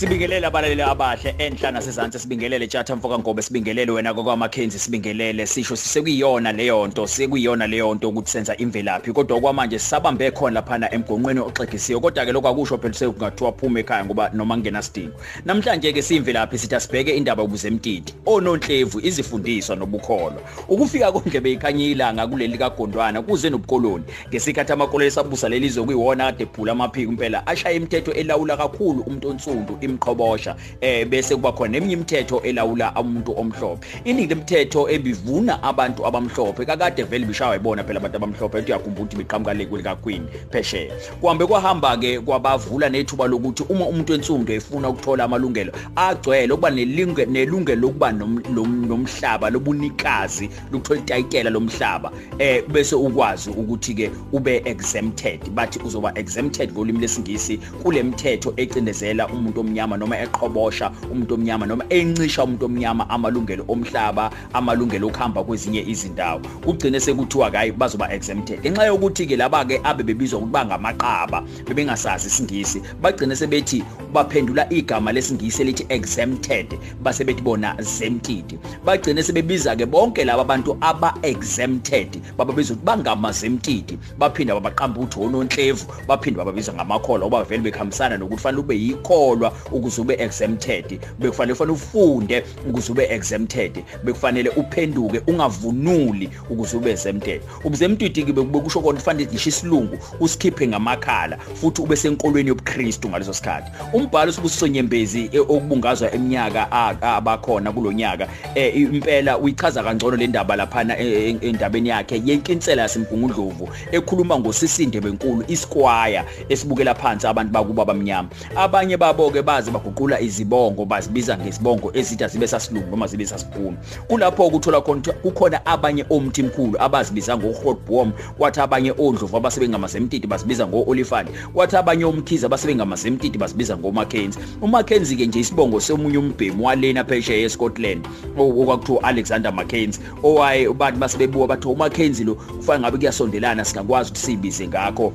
Sibingelele abalaleli abahle enhla nasezantsi sibingelele Tjatha Mfoka Ngobe sibingelele wena kokwa Mackenzie sibingelele sisho sisekuyiyona leyo nto sekuyiyona leyo nto ukuthi senza imvelaphi. Kodwa okwamanje sisabambe khona laphana emgonqweni oxegisiwe kodwa ke lokho akusho phela sekungathiwa phuma ekhaya ngoba noma ngena sidingo. Namhlanje ke simvelaphi sithi asibheke indaba yobuzemtiti onontlevu izifundiswa nobukholwa. Ukufika kondlebe ikhanya ilanga kuleli kaGondwana kuze nobukoloni. Ngesikhathi amakoloni sabusa lelizwe kuyiwona kade phula amaphiko impela ashaya imithetho elawula kakhulu umuntu onsundu imqhobosha eh bese kuba khona eminye imithetho elawula umuntu omhlophe. Iningi lemithetho ebivuna abantu abamhlophe kakade vele bishawa ibona phela abantu abamhlophe ethi uyakhumbula ukuthi biqhamuka lekule kaQueen phesheya. Kuhambe kwahamba ke kwabavula nethuba lokuthi uma umuntu ensundu efuna ukuthola amalungelo agcwele ukuba nelungelo nelungelo lokuba nomhlaba lobunikazi lokuthola itayitela lomhlaba eh bese ukwazi ukuthi ke ube exempted. Bathi uzoba exempted ngolimi lesingisi kule mithetho ecindezela umuntu omnyama. Noma eqhobosha umuntu omnyama noma encisha umuntu omnyama amalungelo omhlaba amalungelo okuhamba kwezinye izindawo. Kugcine sekuthiwa hayi bazoba exempted. Ngenxa yokuthi ke laba ke abe bebizwa ukuthi bangamaqaba bebengasazi isingisi bagcine sebethi baphendula igama lesingisi elithi exempted base bethi bona exempted bagcine sebebiza ke bonke laba bantu aba exempted bababizwa ukuthi bangamazemtidi. Baphinda babaqamba ukuthi onontlevu baphinda bababiza ngamakholwa oba vele bekhambisana nokuthi fanele ube yikholwa ukuze ube exempted bekufanele ufane ufunde ukuze ube exempted bekufanele uphenduke ungavunuli ukuze ube exempted. Ubuzemtidi ke bekusho konke kufanele ngisho isilungu usikhiphe ngamakhala futhi ube senkolweni yobuKristu ngaleso sikhathi. Umbhalo sibusiso nyembezi okubungazwa eminyaka abakhona kulonyaka impela uyichaza kangcono le ndaba laphana endabeni yakhe. Yenkinsela yasemgungundlovu ekhuluma ngosisinde benkulu isquire esibukela phansi abantu bakuba bamnyama abanye babo ke baze baguqula izibongo bazibiza ngesibongo esithi zibe sasilungu noma zibe sasibhunu kulapho ukuthola khona kukhona abanye omthi mkhulu abazibiza ngoHotbom kwathi abanye ondlovu abasebengamazemtiti basibiza ngoOlifant kwathi abanye omkhize abasebengamazemtiti basibiza ngoMackenzie. uMackenzie ke nje isibongo somunye umbhemu walena phesheya eScotland okwakuthiwa Alexander Mackenzie owaye abantu basebebuka bathi uMackenzie lo kufanele ngabe kuyasondelana singakwazi ukuthi sibize ngakho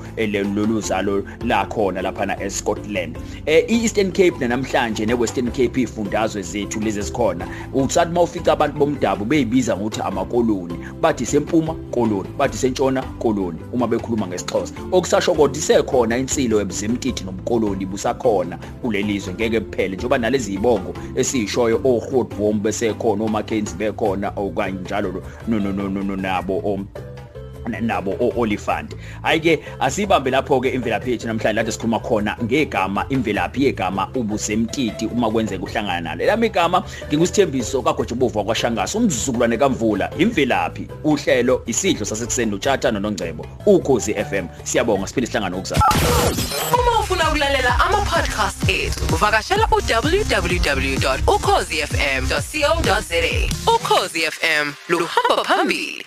lolu zalo la khona laphana eScotland. Eh iEastern Cape namhlanje neWestern Cape ifundazwe zethu lezi esikhona. Utsathi mawufica abantu bomdabu beyibiza ngokuthi amakoloni bathi sempuma koloni bathi sentshona koloni uma bekhuluma ngesixhosa. Okusasho kodwa isekhona insilo yebuzimtiti nobukoloni busakhona kulelizwe ngeke kuphele njengoba nalezi ibongo esiyishoyo oHotbom besekhona oMackenzie bekhona okanye njalo no no no no nabo nabo oOlifant ayike asibambe lapho ke imvelaphi yethu namhlanje lapho sikhuluma khona ngegama imvelaphi yegama ubusemtiti uma kwenzeka uhlangana nalo. Lami igama ngingusithembiso kaGojobovu kwaShangasa umzukulwane kaMvula imvelaphi uhlelo isidlo sasekuseni noTshatha noNongcebo ukhozi FM siyabonga siphinde sihlangana okuzayo uma ufuna ukulalela ama podcast ethu uvakashela uwww.ukhozifm.co.za ukhozi FM luhamba phambili.